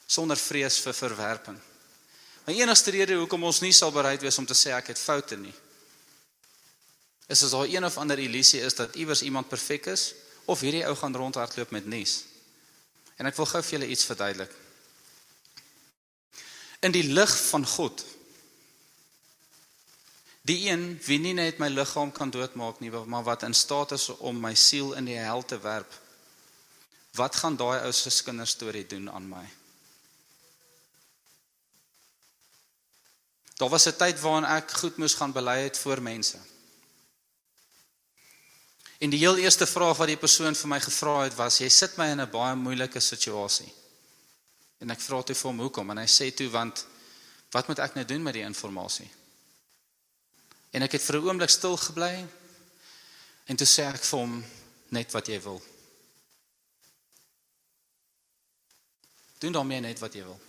Sonder vrees vir verwerping. My enigste rede hoekom ons nie sal bereid wees om te sê ek het foute nie, is as daar een of ander illusie is dat iewers iemand perfek is of hierdie ou gaan rondhardloop met nuus. En ek wil gou vir julle iets verduidelik. In die lig van God die een wie nie net my liggaam kan doodmaak nie, maar wat in staat is om my siel in die hel te werp. Wat gaan daai ou se kinderstorie doen aan my? Daar was 'n tyd waarin ek goed moes gaan bely het voor mense. En die heel eerste vraag wat die persoon vir my gevra het was: "Jy sit my in 'n baie moeilike situasie." En ek vra toe vir hom hoekom en hy sê toe want wat moet ek nou doen met die inligting? En ek het vir 'n oomblik stil gebly en toe sê ek vir hom net wat jy wil. Doen daarmee net wat jy wil.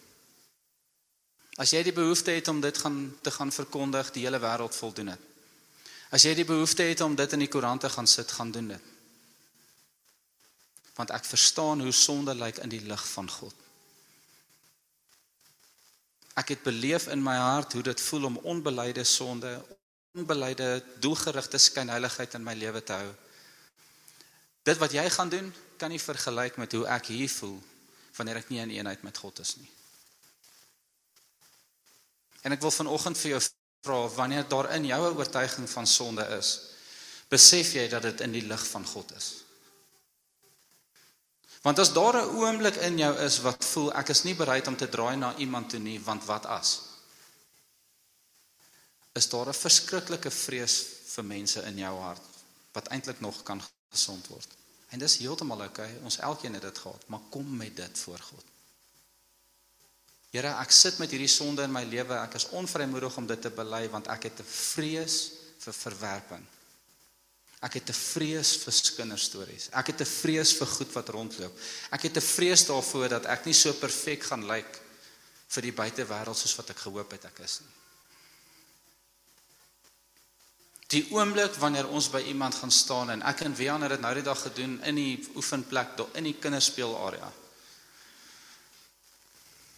As jy die behoefte het om dit gaan te gaan verkondig, die hele wêreld voldoen dit. As jy die behoefte het om dit in die koerante gaan sit, gaan doen dit. Want ek verstaan hoe sonde lyk in die lig van God. Ek het beleef in my hart hoe dit voel om onbeleide sonde, onbeleide doelgerigte skynheiligheid in my lewe te hou. Dit wat jy gaan doen, kan nie vergelyk met hoe ek hier voel wanneer ek nie in eenheid met God is nie. En ek wil vanoggend vir jou vra wanneer daar in jou 'n oortuiging van sonde is, besef jy dat dit in die lig van God is. Want as daar 'n oomblik in jou is wat voel ek is nie bereid om te draai na iemand toe nie, want wat as? Is daar 'n verskriklike vrees vir mense in jou hart wat eintlik nog kan gesond word? En dis heeltemal oukei, okay. ons elkeen het dit gehad, maar kom met dit voor God. Here, ek sit met hierdie sonde in my lewe. Ek is onvrymoedig om dit te bely want ek het 'n vrees vir verwerping. Ek het 'n vrees vir kinderstories. Ek het 'n vrees vir goed wat rondloop. Ek het 'n vrees daarvoor dat ek nie so perfek gaan lyk vir die buitewêreld soos wat ek gehoop het ek is nie. Die oomblik wanneer ons by iemand gaan staan en ek en Wian het dit nou die dag gedoen in die oefenplek daar in die kinderspeelarea.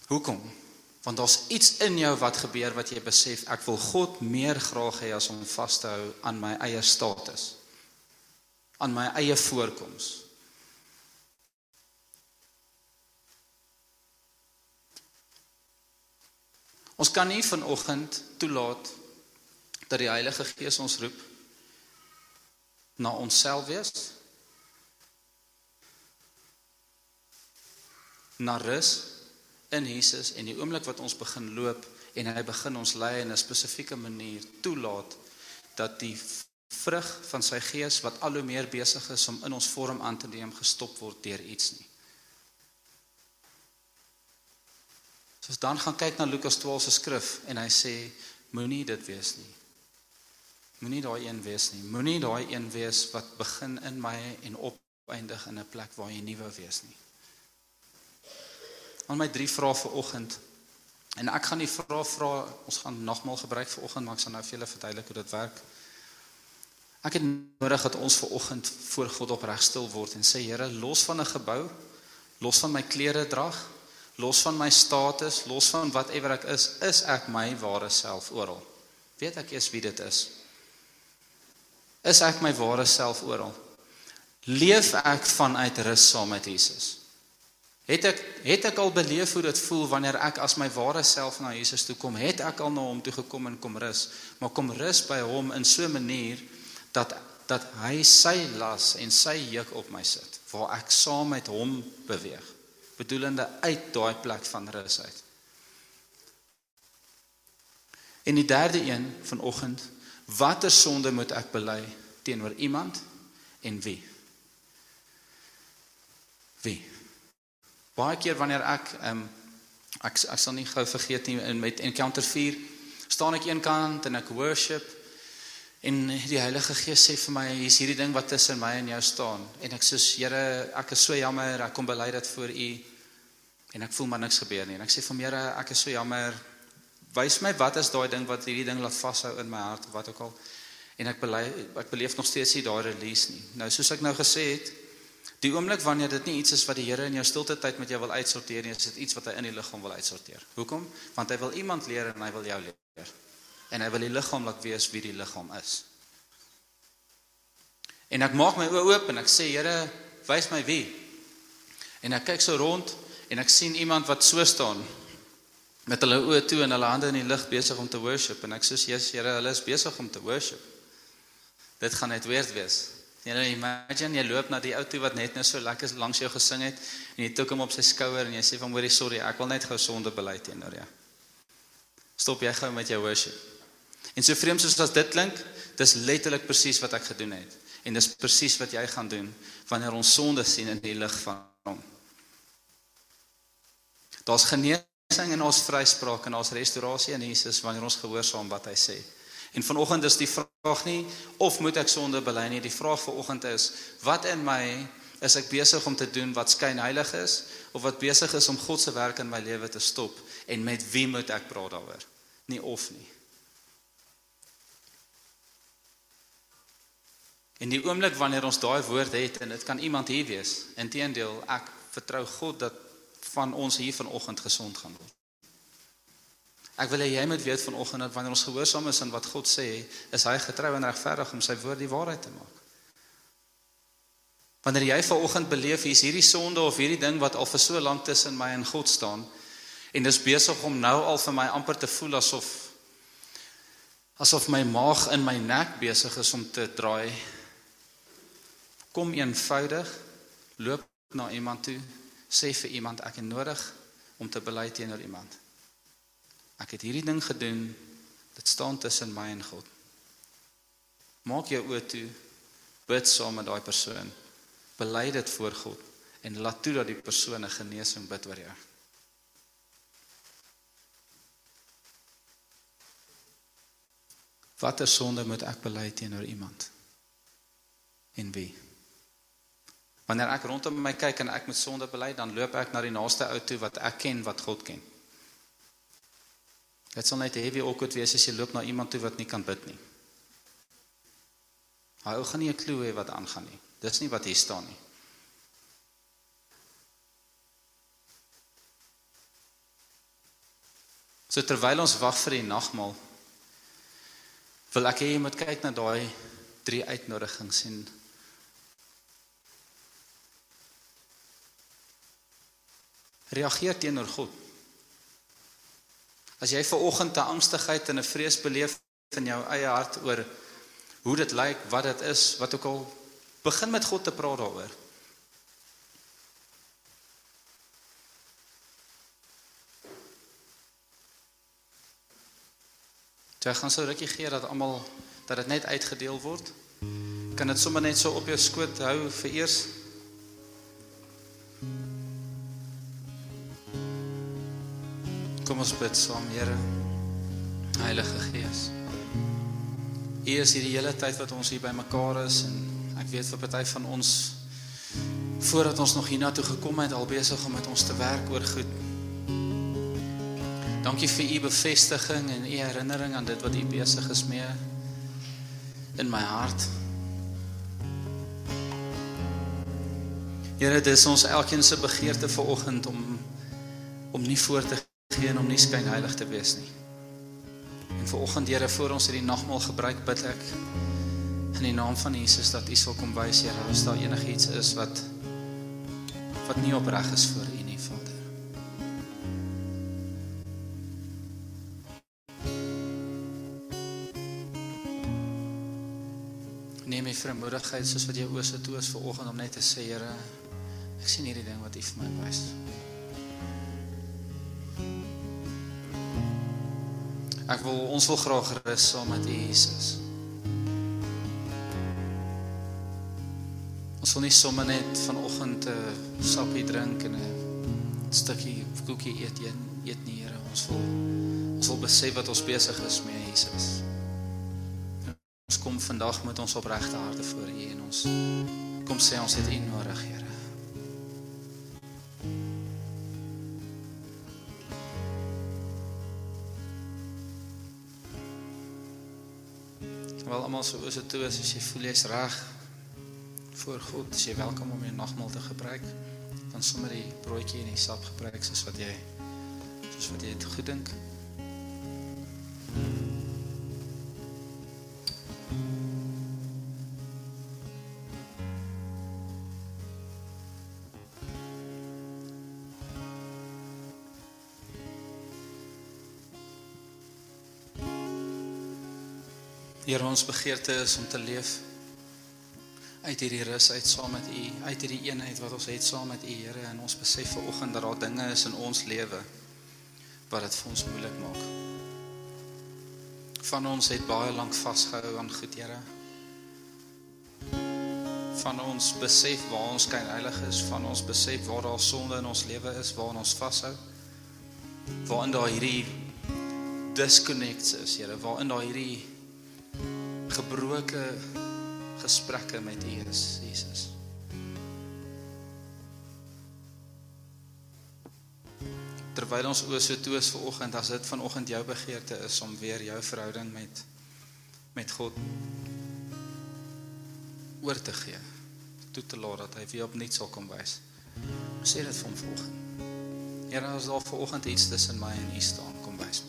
Hoekom? Want daar's iets in jou wat gebeur wat jy besef ek wil God meer graag hê as om vas te hou aan my eie status. aan my eie voorkoms. Ons kan nie vanoggend toelaat dat die Heilige Gees ons roep na onsself wees na rus in Jesus en die oomblik wat ons begin loop en hy begin ons lei in 'n spesifieke manier toelaat dat die vrug van sy gees wat al hoe meer besig is om in ons vorm aan te neem gestop word deur iets nie. So dan gaan kyk na Lukas 12 se skrif en hy sê moenie dit wees nie. Moenie daai een wees nie. Moenie daai een wees wat begin in my en opeindig in 'n plek waar jy nie wou wees nie. Al my drie vrae vir oggend. En ek gaan die vrae vra, ons gaan nogmaal gebruik vir oggend, maar ek sal nou vir julle verduidelik hoe dit werk. Ek het nodig dat ons ver oggend voor God opreg stil word en sê Here, los van 'n gebou, los van my klere drag, los van my status, los van whatever ek is, is ek my ware self oral. Weet ek eers wie dit is? Is ek my ware self oral? Leef ek vanuit rus saam met Jesus? Het ek het ek al beleef hoe dit voel wanneer ek as my ware self na Jesus toe kom? Het ek al na hom toe gekom en kom rus? Maar kom rus by hom in so 'n manier dat dat hy sy las en sy juk op my sit waar ek saam met hom beweeg bedoelende uit daai plek van rus uit. En die derde een vanoggend Watter sonde moet ek bely teenoor iemand en wie? Wie? Baie keer wanneer ek ehm um, ek ek sal nie gou vergeet nie in met encounter 4 staan ek eenkant en ek worship en die Heilige Gees sê vir my hier's hierdie ding wat tussen my en jou staan en ek sê Here ek is so jammer ek kom bely dit voor u en ek voel maar niks gebeur nie en ek sê vir Here ek is so jammer wys my wat is daai ding wat hierdie ding laat vashou in my hart of wat ook al. En ek bely ek beleef nog steeds nie daai release nie. Nou soos ek nou gesê het die oomblik wanneer dit nie iets is wat die Here in jou stilte tyd met jou wil uitsorteer nie is dit iets wat hy in die liggaam wil uitsorteer. Hoekom? Want hy wil iemand leer en hy wil jou leer. En hy wil die liggaam laat weet wie die liggaam is. En ek maak my oë oop en ek sê Here wys my wie. En ek kyk so rond en ek sien iemand wat so staan met hulle oë toe en hulle hande in die lug besig om te worship en ek sê Jesus Here hulle is besig om te worship. Dit gaan net weer wees. Jy nou imagine jy loop na die ou toe wat net nou so lekker langs jou gesing het en jy tik hom op sy skouer en jy sê van hoorie sorry ek wil net gou sonde bely teenoor jou. Stop jy gou met jou worship. En so vreemd soos as dit klink, dis letterlik presies wat ek gedoen het. En dis presies wat jy gaan doen wanneer ons sonde sien in die lig van hom. Daar's genesing en ons vryspraak en ons restaurasie in Jesus wanneer ons gehoorsaam wat hy sê. En vanoggend is die vraag nie of moet ek sonde bely nie, die vraag vanoggend is wat in my is ek besig om te doen wat skyn heilig is of wat besig is om God se werk in my lewe te stop en met wie moet ek praat daaroor? Nie of nie. In die oomblik wanneer ons daai woord het en dit kan iemand hier wees, inteendeel ek vertrou God dat van ons hier vanoggend gesond gaan word. Ek wil hê jy moet weet vanoggend dat wanneer ons gehoorsaam is aan wat God sê, is hy getrou en regverdig om sy woord die waarheid te maak. Wanneer jy vanoggend beleef hier's hierdie sonde of hierdie ding wat al vir so lank tussen my en God staan en dis besig om nou al vir my amper te voel asof asof my maag in my nek besig is om te draai kom eenvoudig loop na iemand toe sê vir iemand ek het nodig om te bely teenoor iemand. Ek het hierdie ding gedoen. Dit staan tussen my en God. Maak jou oë toe. Bid saam met daai persoon. Bely dit voor God en laat toe dat die persoon 'n genesing bid oor jou. Watter sonde moet ek bely teenoor iemand? En wie? Wanneer ek rondom my kyk en ek moet sonde bely, dan loop ek na die naaste ou toe wat ek ken wat God ken. Dit sal net heavy awkward wees as jy loop na iemand toe wat nie kan bid nie. Hy ou gaan nie 'n klou hê wat aangaan nie. Dis nie wat hier staan nie. So terwyl ons wag vir die nagmaal, wil ek hê jy moet kyk na daai drie uitnodigings en reageer teenoor God. As jy ver oggend 'n angstigheid en 'n vrees beleef in jou eie hart oor hoe dit lyk, wat dit is, wat ook al begin met God te praat daaroor. Jy gaan sou rukkie gee dat almal dat dit net uitgedeel word. Kan dit sommer net so op jou skoot hou vir eers Kom ons bid saam, Here. Heilige Gees. U is hier die hele tyd wat ons hier bymekaar is en ek weet vir party van ons voordat ons nog hiernatoe gekom het al besig om met ons te werk oor goed. Dankie vir u bevestiging en u herinnering aan dit wat u besig is mee in my hart. Here, dis ons elkeen se begeerte vir oggend om om nie voor te gee om nie skyn heilig te wees nie. En vir oggend Here voor ons hierdie nagmaal gebruik bid ek in die naam van Jesus dat U sal kom wys Here as daar enigiets is wat wat nie opreg is voor U nie Vader. Neem my vermoedigheid soos wat jy oos het toe is vir oggend om net te sê Here ek sien hierdie ding wat U vir my wys. Ek wil ons wil graag rus saam met U Jesus. Ons wil nie sommer net vanoggend 'n sappie drink en 'n stukkie koekie eet een eet nie, Here. Ons wil ons wil besef wat ons besig is met Jesus. Ons kom vandag met ons opregte harte voor U en ons kom sê ons het U nodig, Here. Almal so oor se toe is, as jy voel jy's reg voor God, as jy welkom om jou nagmaal te gebruik, dan sommer die broodjie en die sap gebruik soos wat jy soos wat jy dit goed dink. Ons begeerte is om te leef uit hierdie rus uit saam met U, uit hierdie eenheid wat ons het saam met U, Here, en ons besef ver oggend dat daar dinge is in ons lewe wat dit vir ons moeilik maak. Van ons het baie lank vasgehou aan goed, Here. Van ons besef waar ons skyn heilig is, van ons besef waar daar sonde in ons lewe is, waar ons vashou. Waarin daar hierdie disconnects is, Here, waarin daar hierdie gebroke gesprekke met U is, Jesus. Terwyl ons oë so toe is vir oggend, as dit vanoggend jou begeerte is om weer jou verhouding met met God oor te gee, toe te laat dat hy weer opnuut sal kom wys. Sê dit vir hom vanoggend. Here, as daar vanoggend iets tussen my en U staan, kom wys my.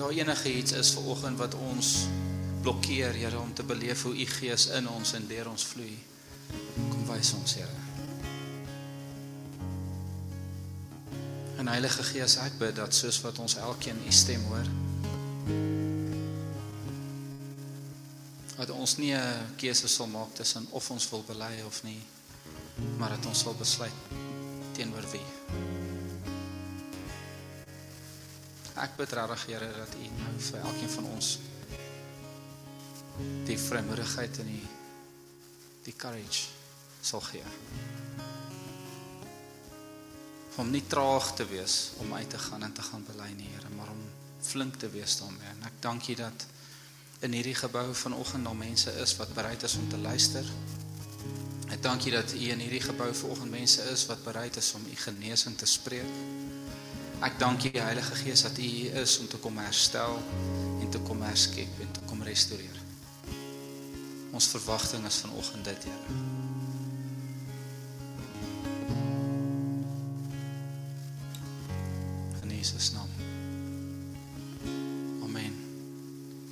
Nou enige iets is vanoggend wat ons blokkeer, Here, om te beleef hoe U Gees in ons en deur ons vloei. Kom wys ons, Here. En Heilige Gees, ek bid dat soos wat ons elkeen U stem hoor, dat ons nie 'n keuse sal maak tussen of ons wil bely of nie, maar dat ons sal besluit teenoor wie. Ek bid regtig Here dat U nou vir elkeen van ons die vrymoedigheid en die die courage sal gee om nie traag te wees om uit te gaan en te gaan bely nie, Here, maar om flink te wees daarmee. En ek dank U dat in hierdie gebou vanoggend daar mense is wat bereid is om te luister. Ek dank U dat U in hierdie gebou vanoggend mense is wat bereid is om U genesing te spreek. Ek dank U Heilige Gees dat U hier is om te kom herstel en te kom herskep en te kom restoreer. Ons verwagting is vanoggend dit, Here.